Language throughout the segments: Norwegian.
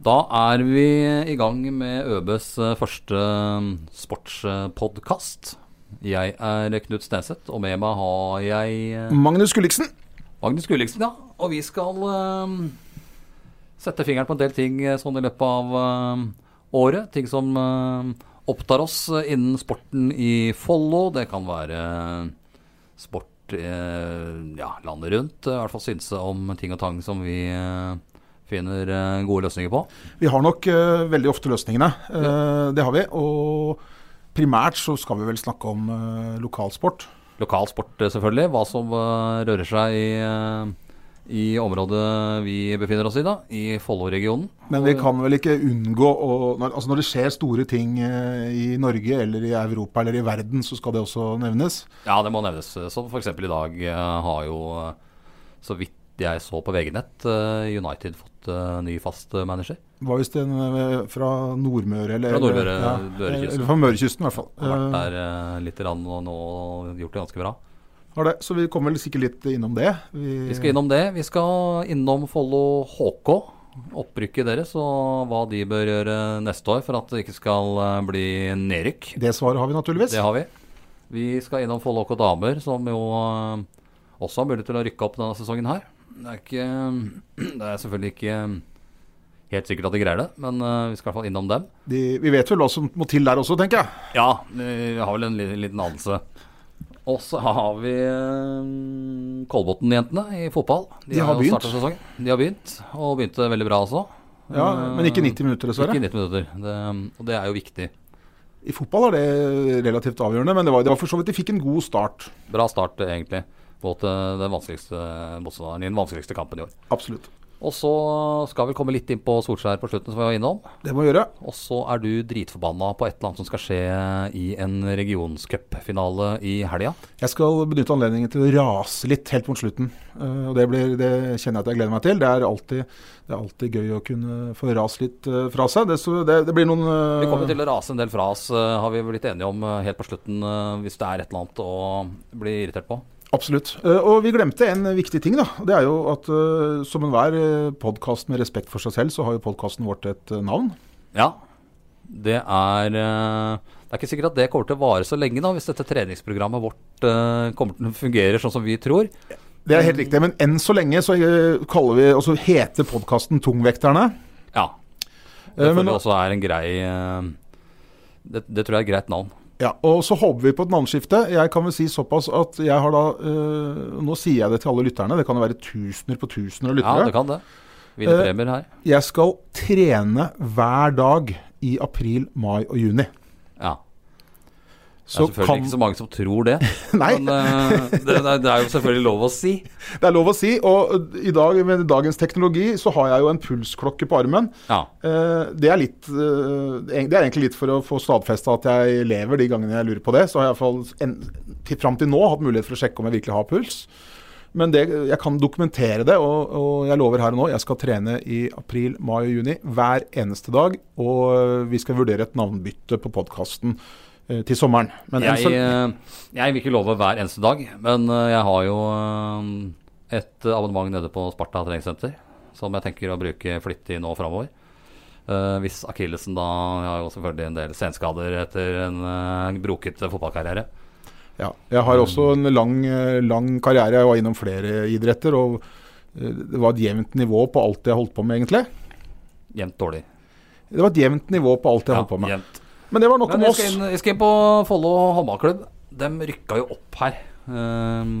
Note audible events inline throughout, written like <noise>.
da er vi i gang med ØBs eh, første sportspodkast. Jeg er Knut Stenseth, og med meg har jeg eh, Magnus Gulliksen. Magnus Gulliksen. Ja. Og vi skal eh, sette fingeren på en del ting eh, sånn i løpet av eh, året. Ting som eh, opptar oss innen sporten i Follo. Det kan være sport eh, ja, landet rundt. I hvert fall synse om ting og tang som vi eh, finner eh, gode løsninger på. Vi har nok uh, veldig ofte løsningene. Eh, Det har vi. Og primært så skal vi vel snakke om uh, lokalsport. Lokalsport, selvfølgelig. Hva som rører seg i, i området vi befinner oss i, da. I Follo-regionen. Men vi kan vel ikke unngå å når, altså når det skjer store ting i Norge eller i Europa eller i verden, så skal det også nevnes. Ja, det må nevnes. Som f.eks. i dag har jo, så vidt jeg så på VG-nett, United fått eh, ny fast manager. Var visst en eh, fra Nordmøre eller Fra Nordmøre, ja, Mørekysten. Fra Mørekysten, i hvert fall. Har vært Eh, der litt rann, og nå gjort det ganske bra. har det. Så vi kommer vel sikkert litt innom det. Vi skal innom det. Vi skal innom Follo HK. Opprykket deres og hva de bør gjøre neste år for at det ikke skal bli nedrykk. Det svaret har vi naturligvis. Det har vi. Vi skal innom Follo HK damer, som jo også har mulighet til å rykke opp denne sesongen her. Det er, ikke, <clears throat> det er selvfølgelig ikke helt sikkert at de greier det, men eh, vi skal i hvert fall innom dem. De, vi vet vel hva som må til der også, tenker jeg. Ja, vi har vel en liten, liten anelse. Og så har vi eh, Kolbotn-jentene i fotball. De har har begynt. sesongen. De har begynt, og begynte veldig bra også. Ja, Eh, Men ikke 90 minutter, dessverre. Ikke 90 minutter, det, og det er jo viktig. I fotball er det relativt avgjørende, men det var, det var for så vidt de fikk en god start. Bra start, egentlig, mot til den vanskeligste motstanderen i den vanskeligste kampen i år. Absolutt. Og så skal vi komme litt inn på Solskjær på slutten, som vi var innom. Det må vi gjøre. Og så er du dritforbanna på et eller annet som skal skje i en regionscupfinale i helga. Jeg skal benytte anledningen til å rase litt helt mot slutten. Eh, og det, blir, det kjenner jeg at jeg gleder meg til. Det er alltid, det er alltid gøy å kunne få rase litt eh, fra seg. Det, så det, det blir noen eh, Vi kommer til å rase en del fra oss, eh, har vi blitt enige om eh, helt på slutten, eh, hvis det er et eller annet å bli irritert på. Absolutt. Eh, og vi glemte en viktig ting. da. Det er jo at eh, som enhver uh, podkast med respekt for seg selv, så har jo podkasten vårt et eh, navn. Ja, det er eh, Det er ikke sikkert at det kommer til å vare så lenge, da, hvis dette treningsprogrammet vårt eh, kommer til å fungere sånn som vi tror. Det er helt riktig. Men enn så lenge så eh, kaller vi, altså heter podkasten Tungvekterne. Ja. Eh, Det føler jeg også er en grei eh, det, det tror jeg er et greit navn. Ja, og så håper vi på et navneskifte. Jeg kan vel si såpass at jeg har da øh, Nå sier jeg det til alle lytterne, det kan jo være tusener på tusener av lyttere. Ja, det kan det. Vinne Eh, premier her. Jeg skal trene hver dag i april, mai og juni. Ja. Det er selvfølgelig kan ikke så mange som tror det. <laughs> Nei, Men uh, det, det, er jo selvfølgelig lov å si. det er lov å si. Og i dag, med dagens teknologi så har jeg jo en pulsklokke på armen. Ja. Uh, Det er, litt, uh, det er egentlig litt for å få stadfesta at jeg lever de gangene jeg lurer på det. Så har jeg iallfall til, fram til nå hatt mulighet for å sjekke om jeg virkelig har puls. Men det, jeg kan dokumentere det, og, og jeg lover her og nå jeg skal trene i april, mai og juni hver eneste dag. Og vi skal vurdere et navnbytte på podkasten til sommeren. Men Jeg, så, eh, jeg vil ikke love hver eneste dag, men eh, jeg har jo eh, et abonnement nede på Sparta treningssenter som jeg tenker å bruke flittig nå framover. Eh, hvis akillesen da Jeg har jo selvfølgelig en del senskader etter en uh, brokete fotballkarriere. ja, jeg har også en lang, lang karriere. Jeg var innom flere idretter. og det var et jevnt nivå på alt jeg holdt på med, egentlig. Jevnt dårlig. Det var et jevnt nivå på alt jeg Ja, holdt på med. jevnt. Men det var nok om jeg oss. skal, inn, jeg skal inn på Follo håndballklubb. De rykka jo opp her. Um,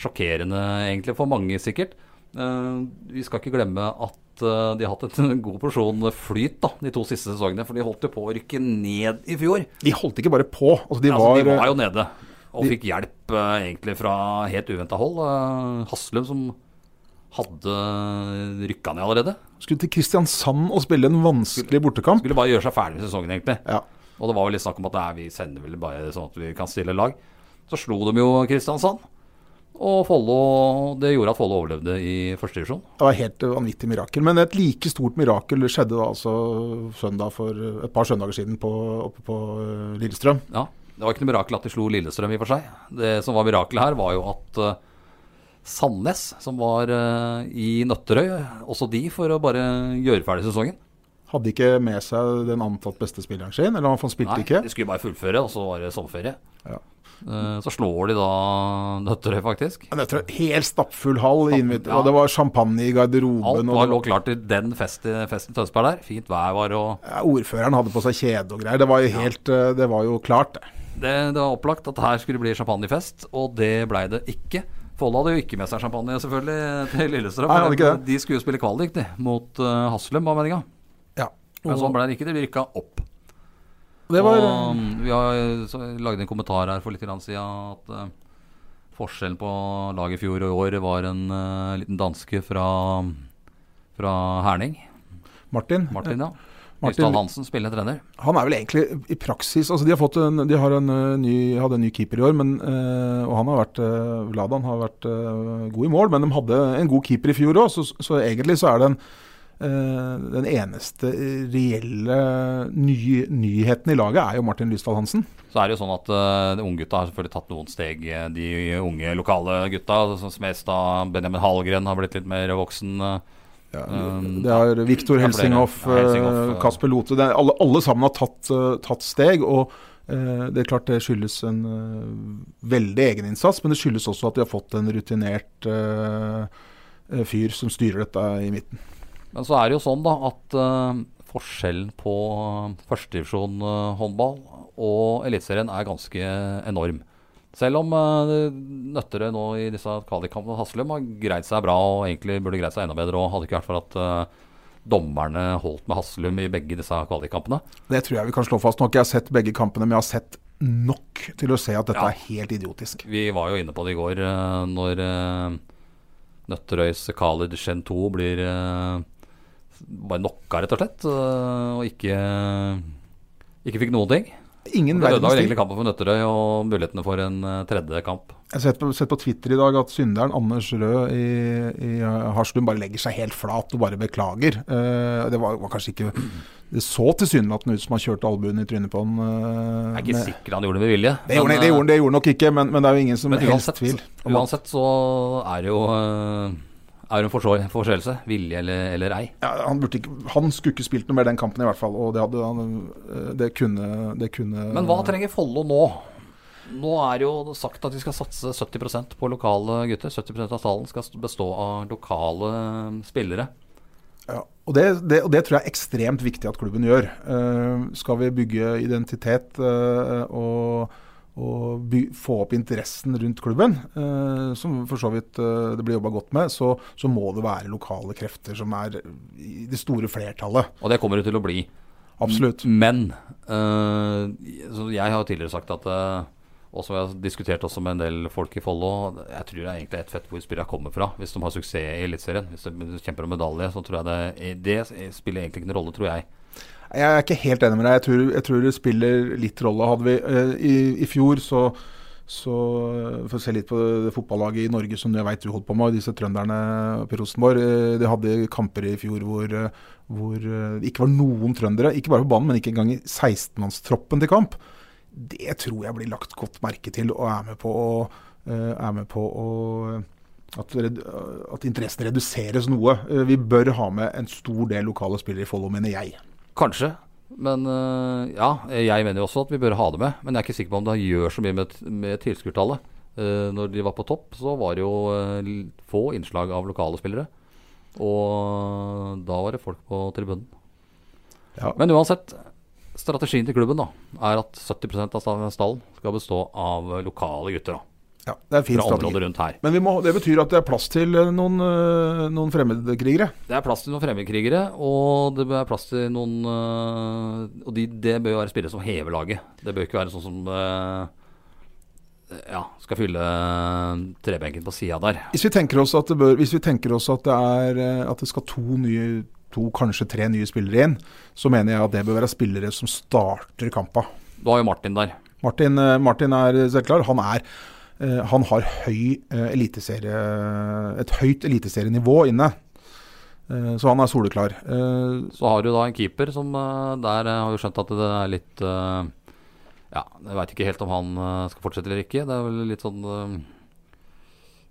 sjokkerende egentlig for mange, sikkert. Uh, vi skal ikke glemme at uh, de har hatt en god porsjon flyt da, de to siste sesongene. For de holdt jo på å rykke ned i fjor. De holdt ikke bare på. Altså, de, ja, var, de var jo nede. Og de- fikk hjelp uh, egentlig fra helt uventa hold. Eh, Haslum som hadde rykka ned allerede. Skulle til Kristiansand og spille en vanskelig bortekamp. Skulle bare gjøre seg ferdig med sesongen, egentlig. Ja. Og det var vel litt snakk om at vi sender vel bare sånn at vi kan stille lag. Så slo de jo Kristiansand. Og Follo, det gjorde at Follo overlevde i første divisjon. Det var helt eh, vanvittig mirakel. Men et like stort mirakel skjedde da altså søndag for et par søndager siden på, oppe på eh, Lillestrøm. Ja, Det var ikke noe mirakel at de slo Lillestrøm i og for seg. Det som var mirakelet her, var jo at uh, Sandnes, som var uh, i Nøtterøy, også de for å bare gjøre ferdig sesongen. Hadde ikke med seg den antatt beste spilleren sin, eller han spilte Nei, ikke. de skulle bare fullføre, og så var det sommerferie. Ja. Uh, så slår de da Nøtterøy, faktisk. En helt stappfull hall, Innvitt, Ja. og det var champagne i garderoben. Alt var og, lå klart til den fest, festen i Tønsberg der. Fint vær var og Ja, ordføreren hadde på seg kjede og greier. Det var jo helt ja. Det var jo klart, det. det, det var opplagt at her skulle det bli champagnefest, og det blei det ikke. Follo hadde jo ikke med seg champagne, selvfølgelig, til Lillestrøm. Nei, hadde ikke det. De skulle jo spille kvalik, de, mot uh, Haslum, var meninga. Ja. Men sånn ble det ikke. De rykka opp. Det var Og mm, vi har lagd en kommentar her for litt siden at uh, forskjellen på laget i fjor og i år var en uh, liten danske fra, fra Herning. Martin. Martin, ja. Martin- Hansen, spillende trener. Han er vel egentlig i praksis altså De har fått en, de har en eh, ny, hadde en ny keeper i år, men, eh, og han har vært uh, Vladan har vært eh, god i mål. Men de hadde en god keeper i fjor òg, så, så egentlig så er den eh, den eneste reelle ny, nyheten i laget er jo Martin Lysdal Hansen. Så er det jo sånn at uh, Unggutta har selvfølgelig tatt noen steg. eh, De unge lokale gutta, som Smestad, Benjamin Hallgren har blitt litt mer voksen. eh. Ja, Um, det er Viktor. Helsinghoff, Helsinghoff, eh, eh. Kasper Lote er, alle, alle sammen har tatt, eh, tatt steg. og eh, Det er klart det skyldes en eh, veldig egeninnsats, men det skyldes også at de har fått en rutinert fyr som styrer dette i midten. Men så er det jo sånn da at forskjellen på førstedivisjon uh, håndball og Eliteserien er ganske enorm. Selv om uh, Nøtterøy nå i disse kvalikkampene Haslum har greid seg bra og egentlig burde greid seg enda bedre og hadde ikke vært for at uh, dommerne holdt med Haslum i begge disse kvalikkampene. Det tror jeg vi kan slå fast. Nå har ikke jeg sett begge kampene, men jeg har sett nok til å se at dette Ja. er helt idiotisk. Vi var jo inne på det i går uh, når Nøtterøys Khalid Shen 2 blir eh, bare knocka, rett og slett, eh, og ikke, ikke fikk noen ting. Ingen Det ødela egentlig kampen for Nøtterøy og mulighetene for en eh, tredje kamp. Jeg har sett på, sett på Twitter i dag at synderen Anders Rød i, i uh, bare legger seg helt flat og bare beklager. Uh, det var, var kanskje ikke Det så tilsynelatende ut som han kjørte albuen i trynet på han. Uh, Jeg er ikke med- sikker han gjorde det med vilje. det gjorde, men, han- det, gjorde, det gjorde nok ikke, men, men det er jo ingen som men helst uansett, tvil. uansett så er det jo eh, er en forseelse. Vilje eller, eller ei. ja, han, burde ikke, han skulle ikke spilt noe mer den kampen i hvert fall, og det, hadde, eh, det, kunne, det kunne Men hva trenger Follo nå? Nå er det jo sagt at de skal satse 70% på lokale gutter. 70% av stallen skal bestå av lokale eh, spillere. Ja, og det, det, og det tror jeg er ekstremt viktig at klubben gjør. Uh, skal vi bygge identitet uh, og, og by, få opp interessen rundt klubben, eh, som for så vidt eh, det blir jobba godt med, så, så må det være lokale krefter som er i det store flertallet. Og det kommer det til å bli. Absolutt. Men eh, så jeg har tidligere sagt at og også jeg har diskutert også med en del folk i Follo Jeg tror det er egentlig ett fett hvor spillerne kommer fra, hvis de har suksess i Eliteserien. Hvis de kjemper om medalje, så tror jeg det Det spiller egentlig ikke noen rolle, tror jeg. Jeg er ikke helt enig med deg. Jeg tror, jeg tror det spiller litt rolle. Hadde vi, uh, i, I fjor så, så For å se litt på det fotballaget i Norge som jeg vet du holdt på med, disse trønderne oppe i Rosenborg. Uh, De hadde kamper i fjor hvor, eh, hvor det ikke var noen trøndere. Ikke bare på banen, men ikke engang i 16-mannstroppen til kamp. Det tror jeg blir lagt godt merke til og er med på å, er med på å at, at interessen reduseres noe. Vi bør ha med en stor del lokale spillere i Follo, mener jeg. Kanskje. Men øh, ja, jeg mener jo også at vi bør ha det med. Men jeg er ikke sikker på om det gjør så mye med, med tilskuertallet. Uh, når de var på topp, så var det jo øh, få innslag av lokale spillere. Og da var det folk på tribunen. Ja. Men uansett, strategien til klubben da, er at 70% av stallen skal bestå av lokale gutter. da, Ja, det er Fra området rundt her. Men vi må, det betyr at det er plass til eh, noen, eh, noen fremmedkrigere. Det er plass til noen fremmedkrigere, og det er plass til noen øh, Og de, det bør jo være spillere som hever laget. Det bør ikke være sånn som ja, skal fylle trebenken på sida der. Hvis vi tenker oss at det, bør, hvis vi tenker oss at det, er, eh, at det skal to nye to, kanskje tre nye spillere inn, så mener jeg at det bør være spillere som starter kampa. Du har jo Martin der. Martin, eh, Martin er selv klar. Han, er, eh, han har høy, eh, et høyt eliteserienivå inne. Eh, så han er soleklar. Eh, Så har du da en keeper som eh, Der eh, har vi skjønt at det er litt eh, Ja, jeg veit ikke helt om han eh, skal fortsette eller ikke. Det er vel litt sånn eh,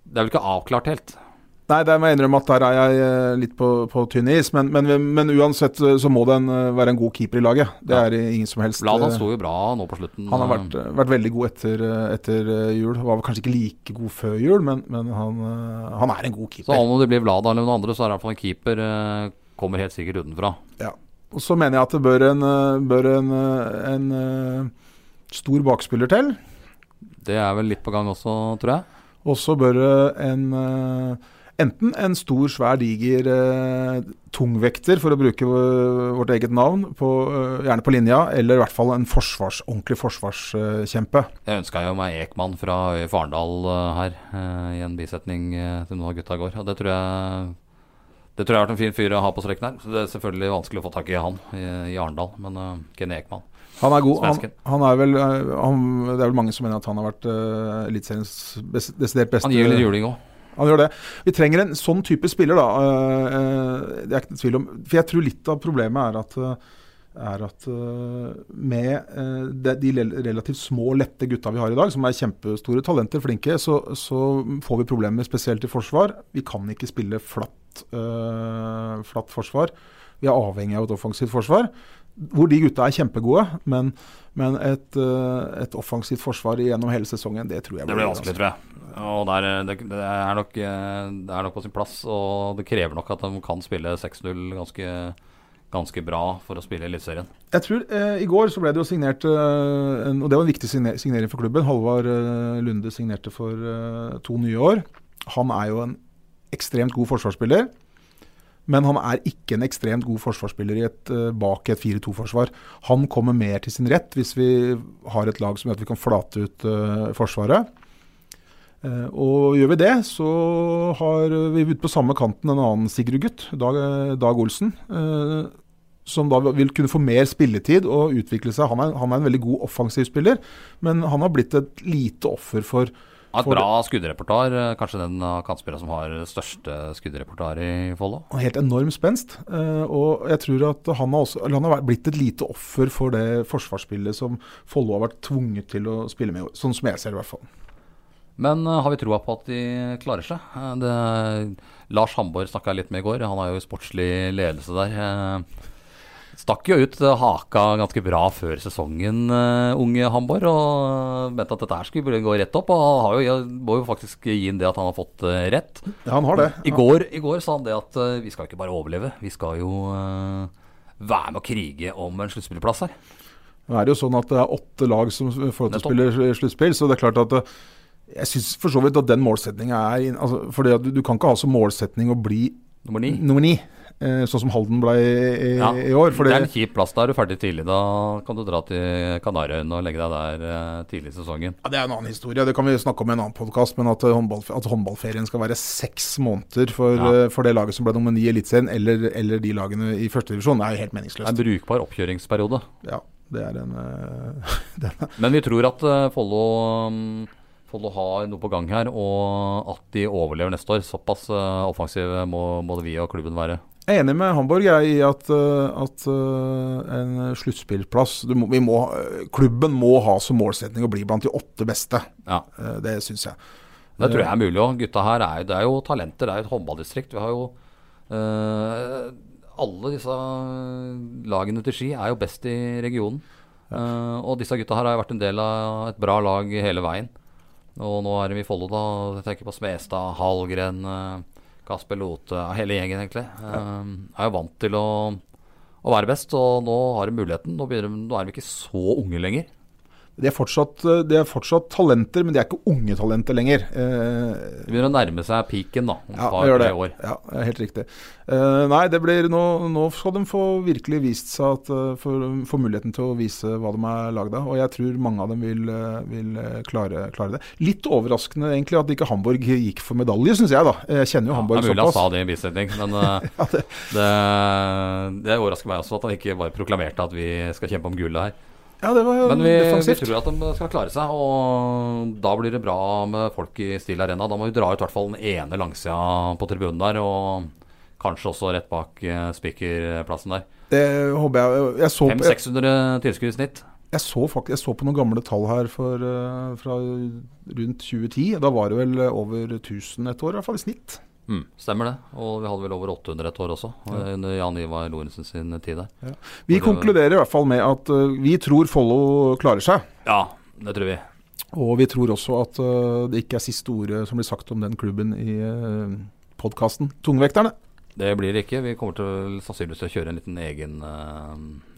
Det er vel ikke avklart helt. Nei, der må jeg innrømme at der er jeg eh, litt på, på tynn is. Men, men, men uansett eh, så må det en, eh, være en god keeper i laget. Det Ja. er ingen som helst Blad, han sto jo bra nå på slutten. Han har vært, vært veldig god etter, etter jul. Var kanskje ikke like god før jul, men, men han, han er en god keeper. Så om det blir Vlad eller noen andre, så er det i hvert fall en keeper. Kommer helt sikkert utenfra. Ja. Og så mener jeg at det bør en, bør en, en stor bakspiller til. Det er vel litt på gang også, tror jeg. Og så bør det en Enten en stor, svær, diger eh, tungvekter, for å bruke eh, vårt eget navn, på, eh, gjerne på linja, eller i hvert fall en forsvars, ordentlig forsvarskjempe. Jeg ønska jo meg Ekman fra Farendal Arendal eh, her, i en bisetning til noen av gutta i går. Og det tror jeg Det tror jeg har vært en fin fyr å ha på strekken her. Så det er selvfølgelig vanskelig å få tak i han i, i Arendal, men uh, Ken Ekman. Han er god. Han, han er vel, han, det er vel mange som mener at han har vært uh, Eliteseriens desidert beste Han gir litt juling òg. Han gjør det. Vi trenger en sånn type spiller, da. Eh, eh, det er ikke tvil om. For jeg tror litt av problemet er at, eh, er at med de, relativt små, lette gutta vi har i dag, som er kjempestore talenter, flinke, så, så får vi problemer spesielt i forsvar. Vi kan ikke spille flatt, flatt forsvar. Vi er avhengig av et offensivt forsvar. Hvor de gutta er kjempegode, men, men et, eh, et offensivt forsvar gjennom hele sesongen, det tror jeg Det blir vanskelig, tror jeg. Og det er, det, det, er nok, eh, det er nok på sin plass. Og det krever nok at de kan spille 6-0 ganske, ganske bra for å spille Eliteserien. Jeg tror eh, I går så ble det jo signert, eh, en, og det var en viktig signer signering for klubben. Halvard eh, Lunde signerte for eh, to nye år. Han er jo en ekstremt god forsvarsspiller. Men han er ikke en ekstremt god forsvarsspiller i et, eh, bak et 4-2-forsvar. Han kommer mer til sin rett hvis vi har et lag som gjør at vi kan flate ut uh, Forsvaret. Uh, og gjør vi det, så har vi ute på samme kanten en annen Sigrud-gutt, Dag, Dag Olsen. Uh, som da vil kunne få mer spilletid og utvikle seg. Han er, han er en veldig god offensiv spiller, men han har blitt et lite offer for Har et bra skuddrepertoar. eh, Kanskje den av kantspillerne som har største skuddrepertoar i Follo. Helt enorm spenst. eh, og jeg tror at han har, også, han har blitt et lite offer for det forsvarsspillet som Follo har vært tvunget til å spille med i år. Sånn som jeg ser det, i hvert fall. Men eh, har vi troa på at de klarer seg? Det, Lars Hamborg snakka jeg litt med i går. Han har jo sportslig ledelse der. Eh, Stakk jo ut eh, haka ganske bra før sesongen, eh, unge Hamborg, og mente at dette her skulle gå rett opp. Og har jo, må jo faktisk gi inn det at han har fått eh, rett. Ja, han har det. I går, I går sa han det at eh, vi skal ikke bare overleve, vi skal jo eh, være med å krige om en sluttspillplass her. Nå er det jo sånn at det er åtte lag som får til å spille sluttspill, så det er klart at eh, jeg syns for så vidt at den målsettinga er altså, fordi du, du kan ikke ha som målsetning å bli Nummer ni. nummer ni, sånn som Halden ble i, Ja, i år. Det er en kjip plass. Da er du ferdig tidlig. Da kan du dra til Kanariøyene og legge deg der eh, tidlig i sesongen. ja, det er en annen historie, det kan vi snakke om i en annen podkast. Men at, eh, håndball, at håndballferien skal være seks måneder for, Ja. for det laget som ble nummer ni i Eliteserien, eller, eller de lagene i førstedivisjon, er jo helt Det er meningsløst. en brukbar oppkjøringsperiode. Ja, det er en <laughs> er- Men vi tror at Follo mm, Follo har noe på gang her, og at de overlever neste år. Såpass uh, offensive må både vi og klubben være. Jeg er enig med Hamburg jeg, i at, eh, at eh, en sluttspillplass Klubben må ha som målsetning å bli blant de åtte beste. Ja, Det syns jeg. Det tror jeg er mulig òg. Gutta her er, det er jo talenter. Det er jo et håndballdistrikt. Vi har jo eh, Alle disse lagene til Ski er jo best i regionen. Uh, og disse gutta her har vært en del av et bra lag hele veien. Og nå er de i Follo, da. Jeg tenker på Smestad, Hallgren, eh, Kasper Lote, hele gjengen egentlig. Ja. er jo vant til å, å være best, og nå har de muligheten. Nå, de- nå er de ikke så unge lenger. De er, fortsatt, eh, de er fortsatt talenter, men de er ikke unge talenter lenger. Eh, Det begynner å nærme seg peaken da, om ja, et par-tre det. år. Ja, helt riktig. Eh, nei, det blir nå, nå skal de få virkelig vist seg at uh, få muligheten til å vise hva de er lagd av. Og jeg tror mange av dem vil, eh, vil eh, klare, klare det. Litt overraskende egentlig at ikke Hamburg gikk for medalje, syns jeg. da. Jeg kjenner jo Ja, Hamburg det er mulig han sa det i en bisetning, men <laughs> eh, Ja, det, det, det overrasker meg også at han ikke bare proklamerte at vi skal kjempe om gullet her. Ja, det var Men vi, vi tror at de skal klare seg, og da blir det bra med folk i Steel Arena. Da må vi dra ut i hvert fall den ene langsida på tribunen der, og kanskje også rett bak eh, spikerplassen der. Det håper jeg. Jeg 500-600 tilskuere i snitt. jeg, så faktisk, jeg så på noen gamle tall her for, eh, fra rundt 2010. Da var det vel over 1000 et år, i hvert fall i snitt. Mm, stemmer det. Og vi hadde vel over 800 et år også, under Jan Ivar Lorentzen sin tid der. Vi Og det- konkluderer i hvert fall med at uh, vi tror Follo klarer seg. Ja, det tror vi. Og vi tror også at uh, det ikke er siste ordet som blir sagt om den klubben i uh, podkasten Tungvekterne. Det blir det ikke. Vi kommer til sannsynligvis til å kjøre en liten egen uh,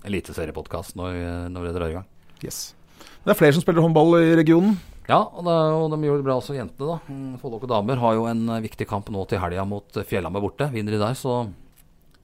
eliteseriepodkast når, vi- når det drar i gang. Yes. Det er flere som spiller håndball i regionen. Ja, og, det, og de gjør det bra også, jentene. da. Mm, og damer har jo en eh, viktig kamp nå til helga mot Fjellhammer Fjellhamar borte. Vinner de der, så,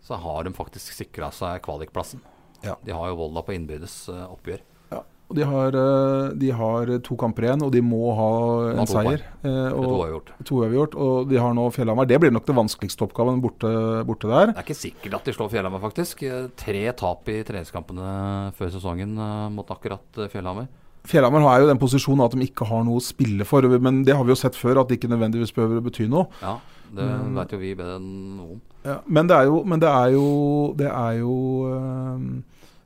så har de faktisk sikra seg kvalikplassen. Ja. De har jo Volda på innbyrdes oppgjør. Ja, Og de har, eh, de har to kamper igjen, og de må ha en to seier. Og, to har vi gjort. to har vi gjort, og de har nå Fjellhamar. Det blir nok det vanskeligste oppgaven borte, borte der. Det er ikke sikkert at de slår Fjellhamar, faktisk. Eh, Tre tap i treningskampene før sesongen eh, mot akkurat Fjellhammer. Fjellhamar. Fjellhamar har jo den posisjonen at de ikke har noe å spille for, men det har vi jo sett før, at det ikke nødvendigvis behøver å bety noe. Ja, det Men- vet jo vi bedre enn noen. Ja, men det er jo, men det er jo, det er jo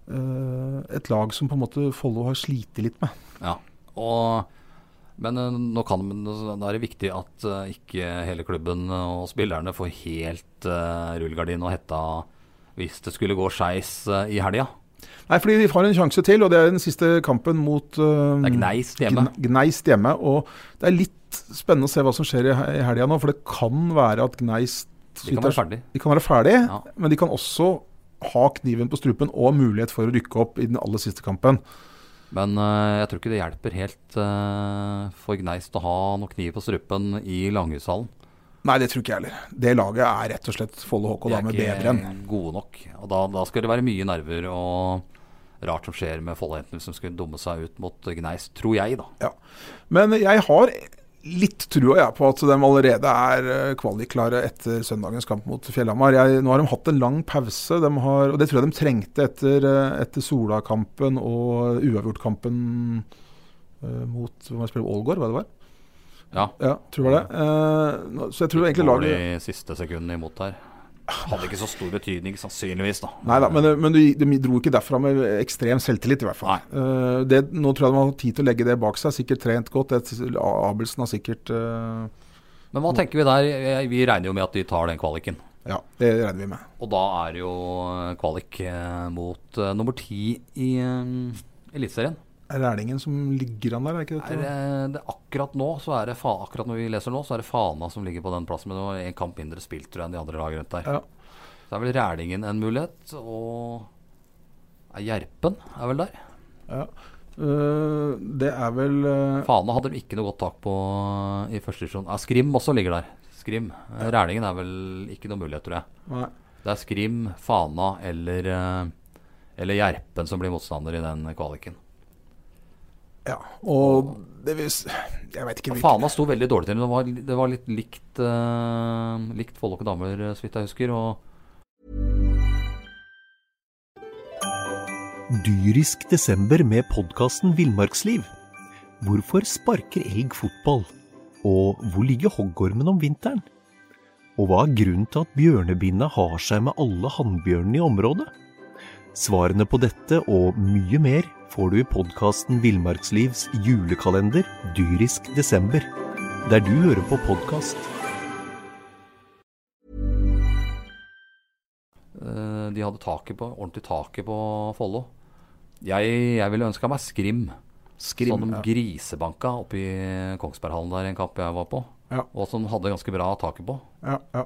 øh, et lag som på en måte Follo har slitt litt med. Ja, og, men eh, nå kan, da er det viktig at ikke hele klubben og spillerne får helt uh, rullegardin og hetta hvis det skulle gå skeis i helga. Nei, fordi de har en sjanse til, og det er den siste kampen mot uh, Det er Gneist hjemme. Gneist hjemme. Og det er litt spennende å se hva som skjer i, he- helga nå, for det kan være at Gneist De kan være ferdig. de kan være ferdig, Ja. men de kan også ha kniven på strupen og mulighet for å rykke opp i den aller siste kampen. Men uh, jeg tror ikke det hjelper helt uh, for Gneist å ha noe kniv på strupen i Langhushallen. Nei, det tror ikke jeg heller. Det laget er rett og slett Follo HK De Damer ikke bedre enn. gode nok. Og da, da skal det være mye nerver og rart som skjer med Follo-jentene som skulle dumme seg ut mot Gneis, tror jeg, da. Ja. Men jeg har litt trua jeg på at de allerede er kvaliklare kvalikklare etter søndagens kamp mot Fjellhamar. Jeg, nå har de hatt en lang pause, de har, og det tror jeg de trengte etter, eh, etter Sola-kampen og uavgjort-kampen eh, mot Ålgård, hva det var? Ja. Ja, tror det. Eh, nå- så jeg tror egentlig Mål laget i siste sekundene imot her. Hadde ikke så stor betydning, sannsynligvis, da. Nei da, men, men de, de dro ikke derfra med ekstrem selvtillit, i hvert fall. Eh, det, nå tror jeg de har tid til å legge det bak seg. Sikkert trent godt. Det- Abelsen har sikkert eh, Men hva tenker vi der? Vi regner jo med at de tar den kvaliken. Ja, det regner vi med. Og da er det jo kvalik mot uh, nummer ti i uh, Eliteserien. Er Rælingen som ligger an der, er ikke Er dette? det- det akkurat nå, så er det fa akkurat når vi leser nå, så er det Fana som ligger på den plassen. Men det var en kamp mindre spilt, tror jeg, enn de andre lagene rundt der. Ja. Så er vel Rælingen en mulighet, og er Gjerpen er vel der. ja. Uh, det er vel uh, Fana hadde de ikke noe godt tak på i første divisjon. Ja, Skrim også ligger der. Skrim. Ja. Rælingen er vel ikke noe mulighet, tror jeg. Nei. Det er Skrim, Fana eller, eller Gjerpen som blir motstander i den kvaliken. Ja. Og det vil Jeg veit ikke hvilken Fana sto veldig dårlig til. men Det var, det var litt likt, uh, likt og damer, så vidt jeg husker. Og Dyrisk desember med podkasten Villmarksliv. Hvorfor sparker elg fotball? Og hvor ligger hoggormen om vinteren? Og hva er grunnen til at bjørnebinna har seg med alle hannbjørnene i området? Svarene på dette og mye mer får du i podkasten Villmarkslivs julekalender Dyrisk desember, der du hører på podkast. eh, de hadde taket på, ordentlig taket på Follo. Jeg, jeg ville ønska meg Skrim. Skrim. Sånn de ja. grisebanka oppe i Kongsberghallen der en kamp jeg var på. Ja. Og som hadde ganske bra taket på. Ja, ja.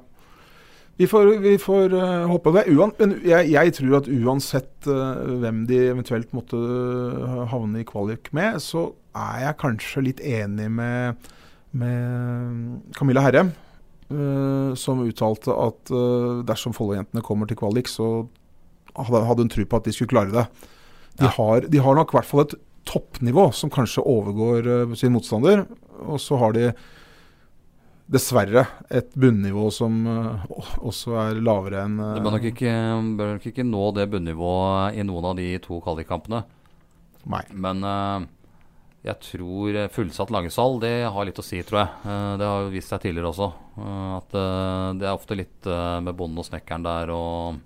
Vi får, vi får uh, håpe det. Uan, men jeg, jeg, tror at uansett uh, hvem de eventuelt måtte havne i kvalik med, så er jeg kanskje litt enig med, med Camilla Herrem, uh, som uttalte at dersom Follo-jentene kommer til kvalik, så hadde, hadde hun tro på at de skulle klare det. De, ja. har, de har, nok i hvert fall et toppnivå som kanskje overgår sin motstander. Og så har de dessverre et bunnivå som uh, også er lavere enn uh, Det bør nok, ikke, bør nok, ikke, nå det bunnivået i noen av de to kvalikkampene. Nei. Men uh, jeg tror fullsatt Langesal, det har litt å si, tror jeg. det har vist seg tidligere også. at det er ofte litt med bonden og snekkeren der og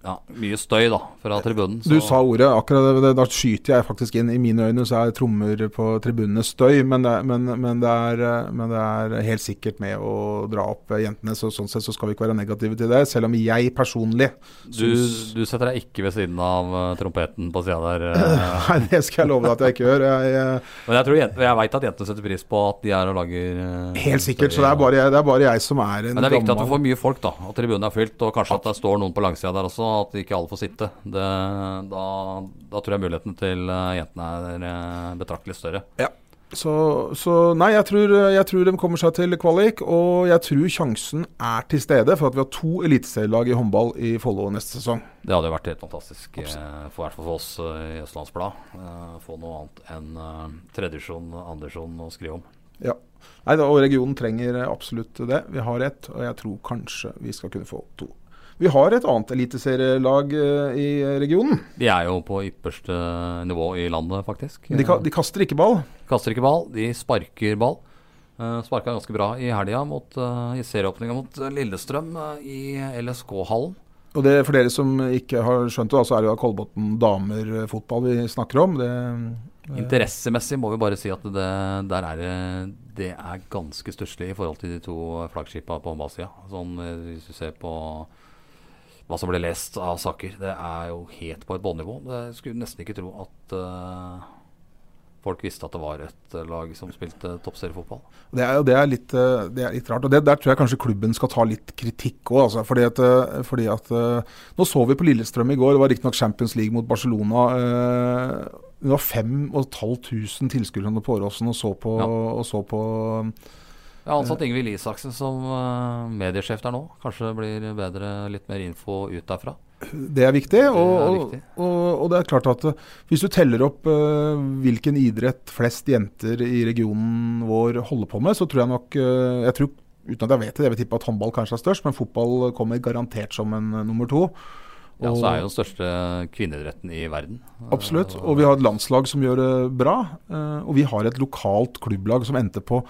ja, mye støy da fra tribunen. Du sa ordet, akkurat det, da skyter jeg faktisk inn. I mine øyne så er trommer på tribunene støy, men det, men, men, det er, men det, er, helt sikkert med å dra opp jentene. Så, sånn sett så skal vi ikke være negative til det, selv om jeg personlig Du, du setter deg ikke ved siden av uh, trompeten på sida der? Uh. <clears throat> Nei, det skal jeg love deg at jeg ikke gjør. Jeg, jeg, men jeg, tror, jeg veit at jentene setter pris på at de er og lager Helt sikkert, så det er, bare, det er bare jeg som er en Men det er viktig at du får mye folk, da. At tribunen er fylt, og kanskje at det står noen på langsida der også, at ikke alle får sitte. Det, da, da, tror jeg muligheten til eh, jentene er eh, betraktelig større. Ja. Så, så, nei, jeg tror, jeg tror, de kommer seg til kvalik. Og jeg tror sjansen er til stede for at vi har to eliteserielag i håndball i Follo neste sesong. Det hadde jo vært helt fantastisk, i for hvert fall for oss i Østlandsblad. Få noe annet enn tredjevisjon, andredivisjon å skrive om. Ja. Nei, da, og regionen trenger absolutt det. Vi har ett, og jeg tror kanskje vi skal kunne få to. Vi har et annet eliteserielag uh, i regionen. De er jo på ypperste nivå i landet, faktisk. De, de, kaster ikke ball? Kaster ikke ball, de sparker ball. Uh, eh, Sparka ganske bra i helga uh, i serieåpninga mot Lillestrøm uh, i LSK-hallen. Og det For dere som ikke har skjønt det, så er det jo Kolbotn damerfotball vi snakker om. Det, Interessemessig må vi bare si at det, der er det, det er ganske stusslig i forhold til de to flaggskipa på håndballsida. Sånn, hvis du ser på hva som ble lest av saker. Det er jo helt på et bånnivå. Jeg skulle nesten ikke tro at uh, folk visste at det var et uh, lag som spilte toppseriefotball. Det er, det, er litt, uh, det er litt rart. og det, Der tror jeg kanskje klubben skal ta litt kritikk òg. Altså, fordi at, fordi at Nå så vi på Lillestrøm i går. Det var riktignok Champions League mot Barcelona. det var 5500 tilskuere på Åråsen og så på, ja. og så på jeg har ansatt Ingvild Isaksen som uh, mediesjef der nå. Kanskje det blir bedre, litt mer info ut derfra. Det er viktig. Og, det er, viktig. Og, og, det er klart at uh, hvis du teller opp uh, hvilken idrett flest jenter i regionen vår holder på med, så tror jeg nok jeg tror, Uten at jeg vet det, jeg vil tippe at håndball kanskje er størst, men fotball kommer garantert som en nummer to. Ja, så er jo den største kvinneidretten i verden. Absolutt. Og vi har et landslag som gjør det bra. Og vi har et lokalt klubblag som endte på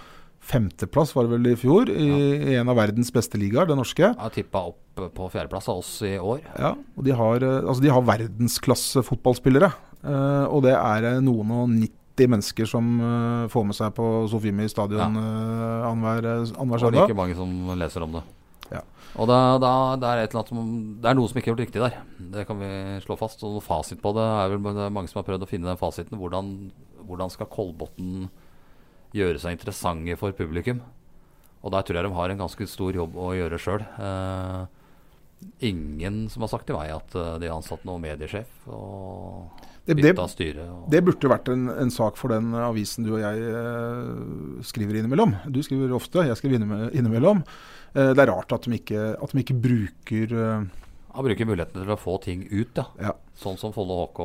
femteplass var det vel i fjor, i, ja. en av verdens beste ligaer, det norske. Ja, Tippa opp på fjerdeplass av oss i år. Ja, og de har, eh, altså de har verdensklasse fotballspillere. Uh, og det er noen og 90 mennesker som uh, får med seg på Sofiemi stadion ja. uh, annenhver søndag. Og like mange som leser om det. Ja. Og da, da, det, er som, det, er noe som ikke er gjort riktig der. Det kan vi slå fast. Og fasit på det er vel mange som har prøvd å finne den fasiten. Hvordan, hvordan skal Kolbotn gjøre seg interessante for publikum. Og der tror jeg de har en ganske stor jobb å gjøre sjøl. Eh, ingen som har sagt til meg at eh, de har ansatt noen mediesjef og bytta styre. Det burde vært en, en, sak for den avisen du og jeg eh, skriver innimellom. Du skriver ofte, jeg skriver innimellom. Eh, det er rart at de ikke, at de ikke bruker eh, Han bruker muligheten til å få ting ut, ja. ja. Sånn som Follo HK,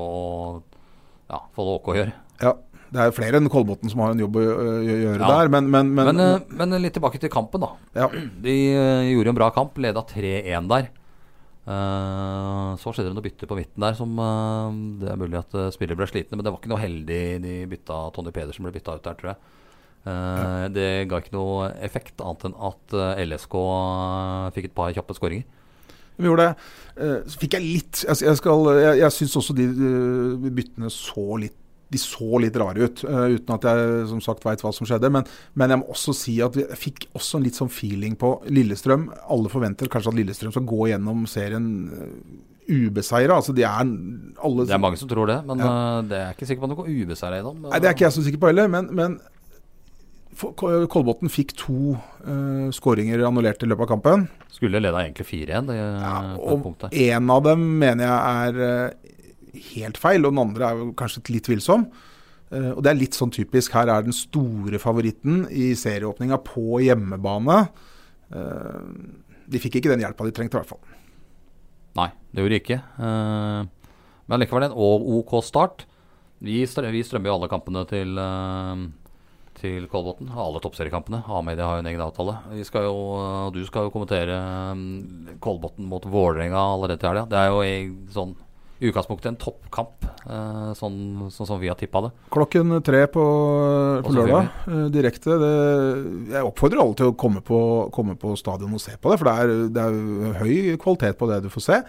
ja, HK gjør. Ja, det er flere enn Kolbotn som har en jobb å gjøre ja. der, men men, men, men, eh, men, litt tilbake til kampen, da. Ja. <clears throat> De uh, gjorde en bra kamp, leda 3-1 der. Så skjedde det noe bytte på midten der som Det er mulig at spillere ble slitne, men det var ikke noe heldig. De bytta Tony Pedersen ble bytta ut der, tror jeg. Ja. Det ga ikke noe effekt, annet enn at LSK fikk et par kjappe skåringer. Vi gjorde det. Så fikk jeg litt Jeg, jeg, skal, jeg, jeg syns også de byttene så litt de så litt rare ut, uh, uten at jeg som sagt veit hva som skjedde. Men, men, jeg må også si at vi fikk også en litt sånn feeling på Lillestrøm. Alle forventer kanskje at Lillestrøm skal gå gjennom serien uh, ubeseira. Altså de er alle Det er mange som tror det, men ja. uh, det er ikke sikker på at de går ubeseira i. Nei, det er ikke jeg så sikker på heller. Men, men Kolbotn fikk to uh, skåringer annullert i løpet av kampen. Skulle leda egentlig 4-1 det, på et Og Én en av dem mener jeg er eh, helt feil, og den andre er jo kanskje litt tvilsom. Eh, og det er litt sånn typisk. Her er den store favoritten i serieåpninga på hjemmebane. Eh, de fikk ikke den hjelpa de trengte, i hvert fall. Nei, det gjorde de ikke. Eh, men likevel en OK start. Vi, strømmer jo alle kampene til, til Kolbotn. Alle toppseriekampene. A-media har jo en egen avtale. Skal jo, du skal jo kommentere Kolbotn mot Vålerenga allerede til helga. Det er jo sånn i utgangspunktet en toppkamp, eh, sånn, sånn som vi har tippa det. Klokken tre på, på lørdag, eh, direkte. Det, jeg oppfordrer alle til å komme på, komme på stadion og se på det, for det er, det er høy kvalitet på det du får se.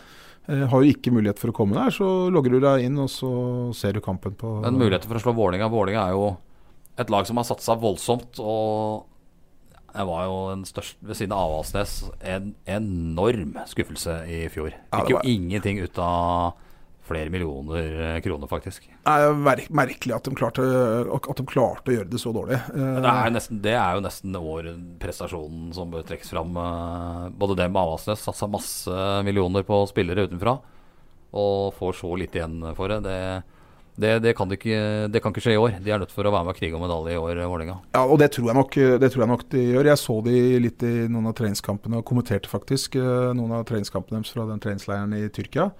Eh, har du ikke mulighet for å komme der, så logger du deg inn, og så ser du kampen på Men muligheter for å slå Vålinga Vålinga er jo et lag som har satsa voldsomt. Og jeg var jo den største ved siden av Avaldsnes en enorm skuffelse i fjor. Fikk jo ingenting ut av flere millioner eh, kroner, faktisk. Det er jo merkelig at de, klarte, at de klarte å gjøre det så dårlig. Det er, nesten, det er jo nesten vår prestasjon som bør trekkes fram. eh, Både dem og Avaldsnes satsa masse millioner på spillere utenfra, og får så litt igjen for det. Det, det, det, kan, det, ikke, det kan ikke skje i år. De er nødt for å være med og krige om medalje i år, Vålerenga. Ja, og det tror, jeg nok, det tror jeg nok de gjør. Jeg så de litt i noen av treningskampene og kommenterte faktisk eh, noen av treningskampene deres fra den treningsleiren i Tyrkia.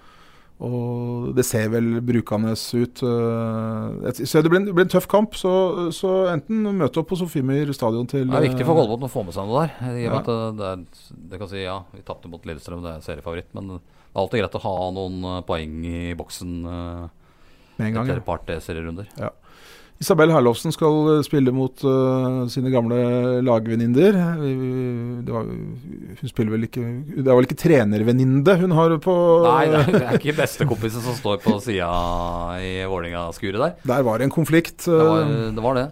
Og det ser vel brukende ut. eh, Så det blir en, det en tøff kamp. Så, så enten møte opp på Sofiemyr stadion til Det er viktig for eh, Kolbotn å få med seg noe der. I og med Ja. at det, er, det kan si ja, vi tapte mot Lillestrøm, det er seriefavoritt. Men det er alltid greit å ha noen eh, poeng i boksen med en gang. etter et par serierunder. Isabel Herlovsen skal eh, spille mot uh, sine gamle lagvenninner. Hun spiller vel ikke Det er vel ikke trenervenninne hun har på Nei, det er, det er ikke bestekompisen som står på sida i Vålerenga-skuret der. Der var det en konflikt. Det var eh, det. Var det.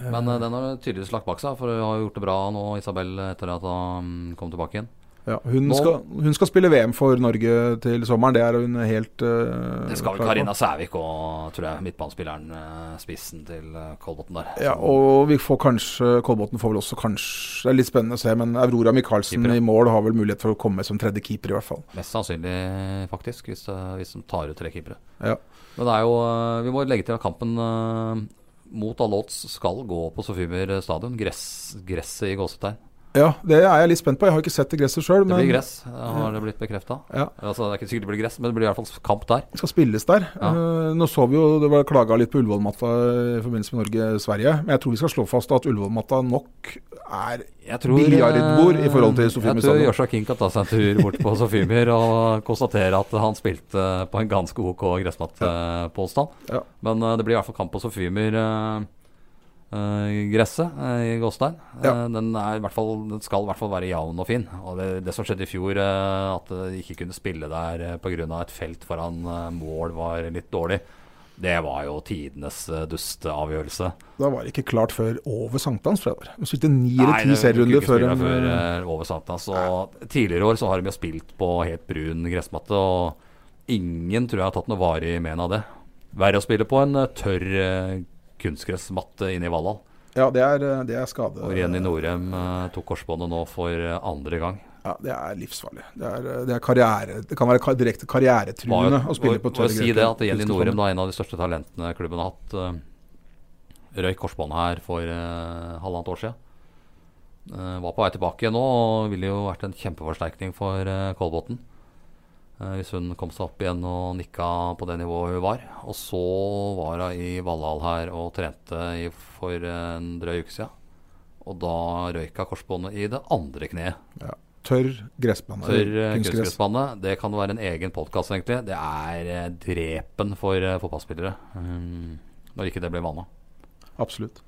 Men uh, den har tydeligvis lagt bak seg, for hun har gjort det bra nå, Isabel, etter at hun kom tilbake igjen. Ja, hun, Nå- skal, hun skal spille VM for Norge til sommeren, det er hun helt uh, Det skal vel Karina Sævik og tror jeg, midtbanespilleren, uh, spissen til eh, Kolbotn der. Ja, og vi får kanskje Kolbotn får vel også kanskje Det er litt spennende å se, men Aurora Michaelsen Keeper, i mål har vel mulighet for å komme som tredje keeper, i hvert fall. Mest sannsynlig, faktisk, hvis, hvis de tar ut tre keepere. Ja. Men det er jo Vi må legge til at kampen mot alle odds skal gå på Sofiemyr stadion. Gress, gresset i gåsetegn. Ja, det er jeg litt spent på. Jeg har ikke sett det gresset sjøl, Det blir gress, eh, har det blitt bekrefta. Ja. Altså, det er ikke sikkert det blir gress, men det blir i hvert fall kamp der. det skal spilles der. Ja. Eh, nå så vi jo det var klaga litt på Ullevål-matta i forbindelse med Norge-Sverige, men jeg tror vi skal slå fast at Ullevål-matta nok er tror, Biljardbord i forhold til Sofiemyr stadion. Jeg tror. Joshua King kan ta seg en tur bort på Sofiemyr og konstatere at han spilte på en ganske OK gressmatt eh, på onsdag. Ja. Men eh, det blir i hvert fall kamp på Sofiemyr. Eh, gresset eh, i Gåstein. Ja. Eh, den, er i hvert fall, den skal i hvert fall være jevn og fin. Og det, det som skjedde i fjor, at de ikke kunne spille der uh, pga. et felt foran mål var litt dårlig, det var jo tidenes uh, dusteavgjørelse. Da var det ikke klart før over sankthans, tror jeg. det var. De spilte ni eller ti serierunder før en før eh, over Sankthans. Tidligere år så har de jo spilt på helt brun gressmatte, og ingen tror jeg har tatt noe varig men av det. Verre å spille på en tørr kunstgressmatte inne i Valhall. Ja, det er, eh, det er skade. Og Renny Norheim eh, tok korsbåndet nå for eh, andre gang. Ja, det er livsfarlig. Det, er, det, er karriere, det kan være direkte karrieretruende å spille på tørre si det at Jenny Norem, da, en av de største talentene klubben har hatt, røyk korsbåndet her for halvannet år siden. Var på vei tilbake nå og ville jo vært en kjempeforsterkning for uh, Kolbotn. Eh, hvis hun kom seg opp igjen og nikka på det nivået hun var. Og så var hun i Valhall her og trente i, for en drøy uke siden. Og da røyka korsbåndet i det andre kneet. Ja. Tørr gressbane. Tørr eh, kunstgressbane. Det kan være en egen podkast, egentlig. Det er eh, drepen for fotballspillere. Um, når ikke det blir vana. Absolutt.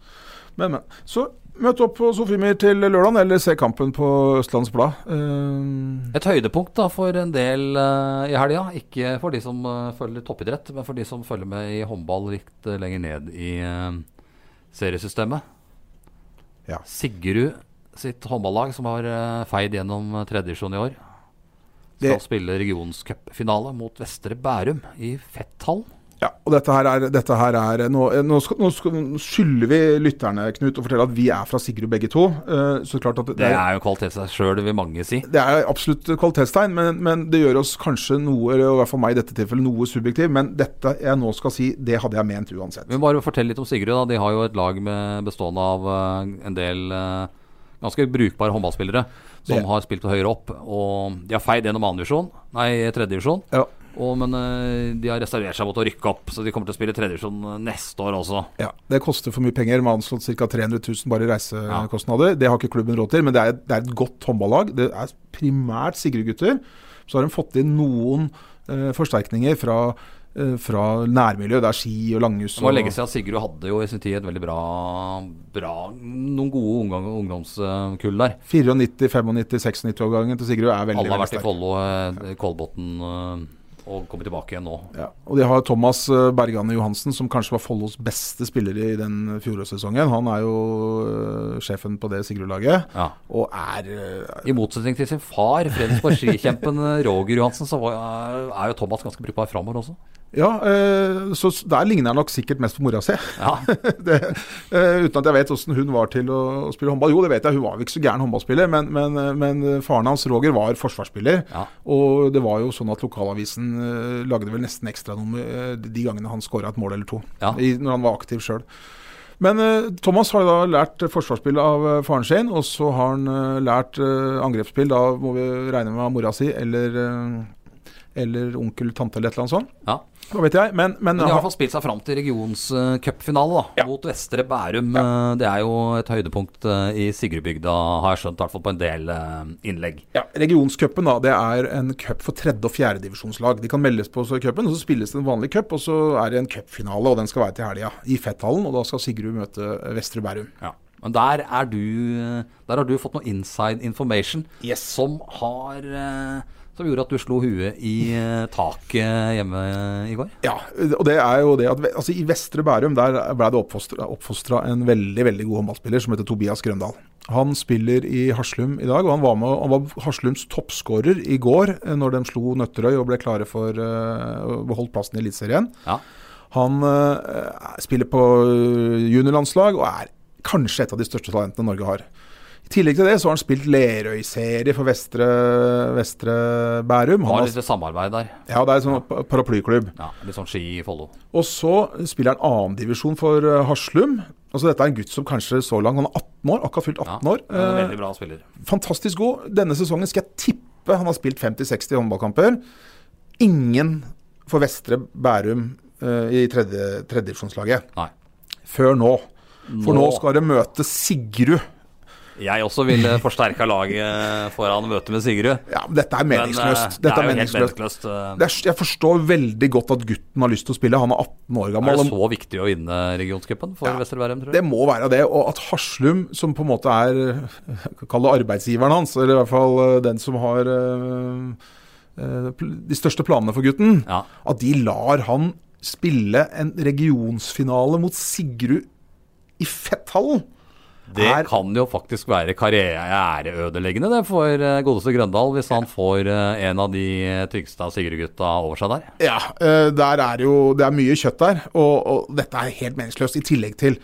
Men, men. Så møt opp på Sofiemyr til lørdag, eller se kampen på Østlands Blad. Uh, Et høydepunkt da for en del uh, i helga. Ikke for de som uh, følger toppidrett, men for de som følger med i håndball litt eh, lenger ned i eh, seriesystemet. Ja. Sigrud sitt håndballag, som har feid gjennom tredjevisjon i år, skal Det- spille regionscupfinale mot Vestre Bærum i Fetthallen. Ja, og dette her er, dette her er Nå, nå, skal, nå skal, skylder vi lytterne Knut, å fortelle at vi er fra Sigrud begge to. Uh, så klart at det, det er jo kvalitet i seg sjøl, vil mange si. Det er absolutt kvalitetstegn, men, men, det gjør oss kanskje noe, i hvert fall meg i dette tilfellet, noe subjektiv. Men dette jeg nå skal si, det hadde jeg ment uansett. Må bare fortelle litt om Sigrud. da. De har jo et lag med, bestående av uh, en del uh, ganske brukbare håndballspillere som det. har spilt høyere opp. Og de har feid gjennom annendivisjon, nei, tredje divisjon. Ja. Og, men uh, de har reservert seg mot å rykke opp, så de kommer til å spille tredjevisjon eh, neste år også. Ja, Det koster for mye penger. Man har anslått ca. 300 000 bare i reisekostnader. Ja. Det har ikke klubben råd til, men det er, det er et godt håndballag. Det er primært Sigrud-gutter. Så har de fått inn noen eh, forsterkninger fra fra nærmiljøet. Det er ski og langhus. Det må legge seg at Sigrud hadde jo i sin tid et veldig bra, bra Noen gode ungdomskull der. 94, 95, 96-årgangen til Sigrud er veldig, sterk. Alle har vært i Follo, Kolbotn og kommer tilbake igjen nå. Ja, og de har Thomas eh, Bergane Johansen, som kanskje var Follos beste spiller i den fjorårssesongen. Han er jo uh, sjefen på det Sigrud-laget, ja. og er uh, I motsetning til sin far, Fredensborg-skikjempen Roger Johansen, så var, er jo Thomas ganske brukbar framover også. Ja, eh, så der ligner han nok sikkert mest på mora si. Ja. <laughs> det, eh, uten at jeg vet åssen hun var til å, spille håndball. Jo, det vet jeg, hun var jo ikke så gæren håndballspiller, men, men, men, faren hans, Roger, var forsvarsspiller. Ja. Og det var jo sånn at lokalavisen uh, lagde vel nesten ekstranummer uh, de gangene han skåra et mål eller to, ja. i, når han var aktiv sjøl. Men uh, Thomas har da lært forsvarsspill av uh, faren sin, og så har han uh, lært angrepsspill, da må vi regne med mora si, eller, eller onkel, tante eller et eller annet sånt. Ja. Hva vet jeg, men, men, men De har i hvert fall spilt seg fram til regionscupfinale ja. mot Vestre Bærum. Ja. Eh, det er jo et høydepunkt eh, i Sigrudbygda, har jeg skjønt, i hvert fall på en del eh, innlegg. Ja, Regionscupen er en cup for tredje- og fjerdedivisjonslag. De kan meldes på cupen, så spilles det en vanlig cup, og så er det en cupfinale, og den skal være til helga i Fetthallen. Og da skal Sigrud møte Vestre Bærum. Ja. Men der, er du, der har du fått noe inside information yes. som har som gjorde at du slo huet i eh, taket hjemme i går? Ja, og det er jo det at altså, i Vestre Bærum der ble det oppfostra en veldig veldig god håndballspiller som heter Tobias Grøndal. Han spiller i Haslum i dag, og han var, med, han var Haslums toppskårer i går eh, når de slo Nøtterøy og ble klare for uh, å beholde plassen i Eliteserien. Ja. Han uh, spiller på juniorlandslag og er kanskje et av de største talentene Norge har. Tillegg til det så har han spilt Lerøy-serie for Vestre, Vestre Bærum. Han har litt samarbeid der. Ja, det er en sånn paraplyklubb. Ja, Litt sånn ski i Follo. Og så spiller han annendivisjon for eh, Haslum. Altså Dette er en gutt som kanskje så langt Han er 18 år, akkurat fylt 18 ja, år. Ja, veldig bra spiller. Eh, fantastisk god. Denne sesongen skal jeg tippe han har spilt 50-60 håndballkamper. Ingen for Vestre Bærum uh, i tredjedivisjonslaget. Tredje Før nå. For nå. nå skal det møte Sigrud jeg også ville forsterka laget foran møtet med Sigrud. Ja, men Dette er meningsløst. Men, dette det er, jo meningsløst. meningsløst. Er, jeg forstår veldig godt at gutten har lyst til å spille. Han er 18 år gammel. Er det så viktig å vinne regionscupen for ja, Vestre Bærum, tror du? Det må være det. Og at Haslum, som på en måte er <laughs> Kall det arbeidsgiveren hans, eller i hvert fall den som har de største planene for gutten, ja. at de lar han spille en regionsfinale mot Sigrud i Fetthallen. Det er, kan jo faktisk være karriereødeleggende det for uh, godeste Grøndal, hvis han får uh, en av de tyngste av Sigurd-gutta over seg der. Ja, der er jo det er mye kjøtt der, og, og, dette er helt meningsløst. I tillegg til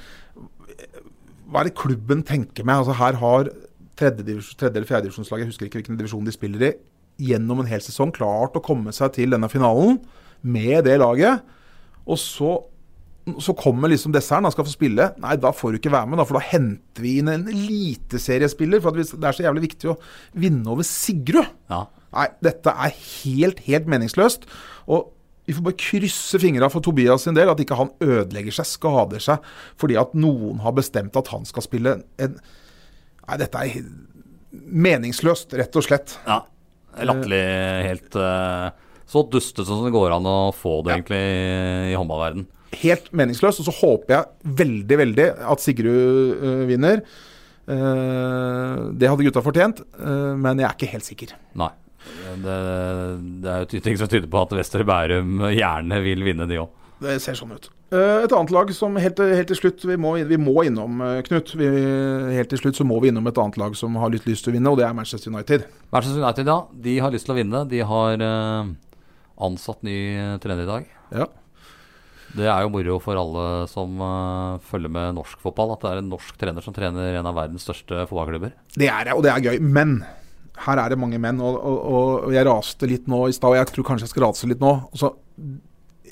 Hva er det klubben tenker med? Altså Her har tredje, tredje eller fjerdedivisjonslaget, jeg husker ikke hvilken divisjon de spiller i, gjennom en hel sesong klart å komme seg til denne finalen med det laget. Og så så kommer liksom desserten, han skal få spille. Nei, da får du ikke være med, da, for da henter vi inn en eliteseriespiller. For det er så jævlig viktig å vinne over Sigrud. Ja. Nei, dette er helt, helt meningsløst. Og vi får bare krysse fingra for Tobias sin del, at ikke han ødelegger seg, skader seg, fordi at noen har bestemt at han skal spille en Nei, dette er meningsløst, rett og slett. Ja. Latterlig helt uh, Så dustete som det går an å få det, ja. egentlig, i håndballverden helt meningsløs. Og så håper jeg veldig, veldig at Sigrud uh, vinner. Uh, det hadde gutta fortjent, uh, men jeg er ikke helt sikker. Nei. Det, det er jo ting som tyder på at Wester Bærum gjerne vil vinne, de òg. Det ser sånn ut. Et annet lag som helt, helt til slutt vi må, vi må innom, Knut. Vi, helt til slutt så må vi innom et annet lag som har litt lyst til å vinne, og det er Manchester United. Manchester United, ja. De har lyst til å vinne. De har ansatt ny trener i dag. Ja. Det er jo moro for alle som uh, følger med norsk fotball, at det er en norsk trener som trener en av verdens største fotballklubber. Det er det, og det er gøy. Men her er det mange menn, og, og, og jeg raste litt nå i stad, og jeg tror kanskje jeg skal rase litt nå. Altså,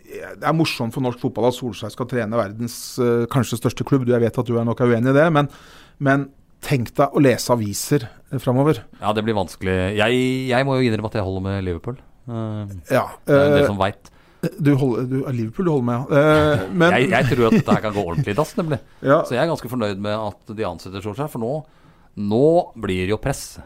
det er morsomt for norsk fotball at Solskjær skal trene verdens uh, kanskje største klubb. Jeg vet at du er nok er uenig i det, men, men tenk deg å lese aviser uh, framover. Ja, det blir vanskelig. Jeg, jeg må jo innrømme at jeg holder med Liverpool. Uh, ja, det er en del som veit. Du holder, du, Liverpool du holder med, ja. <laughs> Men, jeg, jeg, tror at dette her kan gå ordentlig i dass, nemlig. <laughs> Ja. Så jeg er ganske fornøyd med at de ansetter Solskjær, for nå, nå blir det jo press.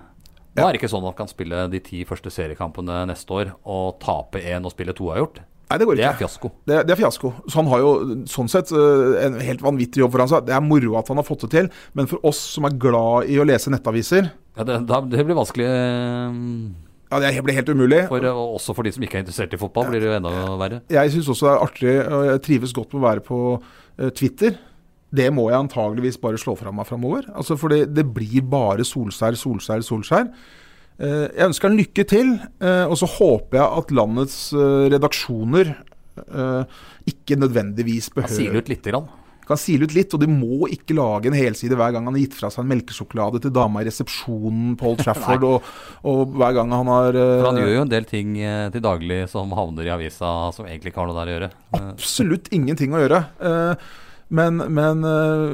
Nå er det ikke sånn at han kan spille de ti første seriekampene neste år og tape én og spille to har gjort. Nei, det går ikke. Det er fiasko. Det, det, er fiasko. Så han har jo sånn sett en helt vanvittig jobb foran seg. Det er moro at han har fått det til, men for oss som er glad i å lese nettaviser Ja, Det, det blir vanskelig ja, Det blir helt umulig. For, også for de som ikke er interessert i fotball, blir det jo enda verre. Jeg syns også det er artig, og jeg trives godt med å være på uh, Twitter. Det må jeg antageligvis bare slå fra meg framover. Altså, for det, det, blir bare Solskjær, Solskjær, Solskjær. Uh, jeg ønsker han lykke til, og så håper jeg at landets redaksjoner ikke nødvendigvis behøver Han siler ut lite grann kan sile ut litt, og de må ikke lage en helside hver gang han har gitt fra seg en melkesjokolade til dama i resepsjonen på Old Trafford, <laughs> og, og, hver gang han har uh, For Han gjør jo en del ting uh, til daglig som havner i avisa som egentlig ikke har noe der å gjøre. Absolutt ingenting å gjøre. Uh, men, men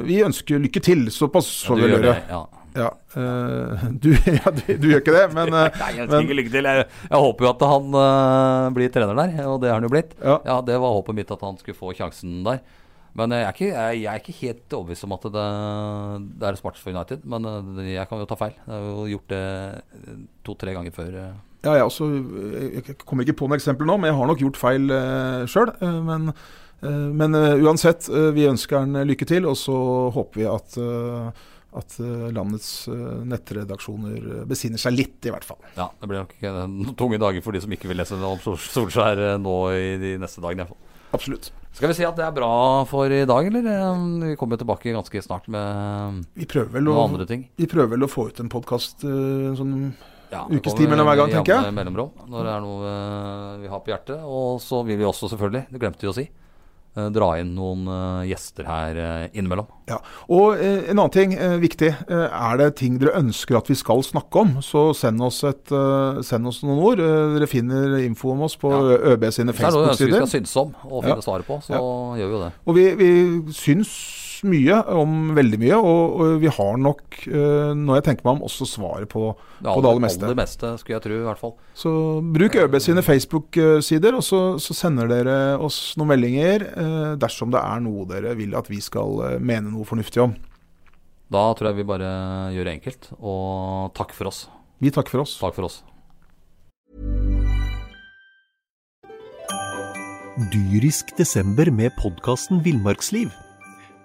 vi ønsker lykke til. Såpass får vi gjøre. ja. Ja, øh, du, <laughs> ja du, du, gjør ikke det, men <laughs> Nei, jeg, men, lykke til. Jeg, jeg, håper jo at han øh, blir trener der, og det har han jo blitt. Ja. ja. Det var håpet mitt at han skulle få sjansen der. Men jeg er ikke, jeg, jeg er ikke helt overbevist om at det, det er smart for United. Men eh, jeg kan jo ta feil. Jeg har jo gjort det eh, to-tre ganger før. Eh. Ja, jeg, også, jeg kommer ikke på noe eksempel nå, men jeg har nok gjort feil uh, sjøl. Men, men uansett, vi ønsker han lykke til, og så håper vi at at landets nettredaksjoner besinner seg litt, i hvert fall. Ja, det blir nok noen tunge dager for de som ikke vil lese om Solskjær nå i de neste dagene. i hvert fall. Absolutt. Skal vi si at det er bra for i dag, eller? Vi kommer tilbake ganske snart med noen å, andre ting. Vi prøver vel å få ut en podkast en sånn ja, ukes tid mellom hver gang, tenker jeg. Mellomrom, når det er noe uh, vi har på hjertet. Og så vil vi også, selvfølgelig, det glemte vi å si, Eh, dra inn noen uh, gjester her uh, innimellom. Ja, og En annen ting viktig. er det ting dere ønsker at vi skal snakke om, så send oss, et, send oss noen ord. dere finner info om oss på ja. ØB sine Facebook-sider. Det er noe vi skal synes om og finne ja. svaret på, så ja. gjør vi jo det. Og vi, vi syns mye om veldig mye, og, og vi har nok, uh, når jeg tenker meg om, også svaret på, det, på det aller meste. Aller meste, skulle jeg tro, i hvert fall. Så bruk ØB sine Facebook-sider, og så, så, sender dere oss noen meldinger uh, dersom det er noe dere vil at vi skal uh, mene noe fornuftig om. Da tror jeg vi bare gjør det enkelt, og takk for oss. Vi takker for oss. Takk for oss. Dyrisk desember med podkasten Villmarksliv.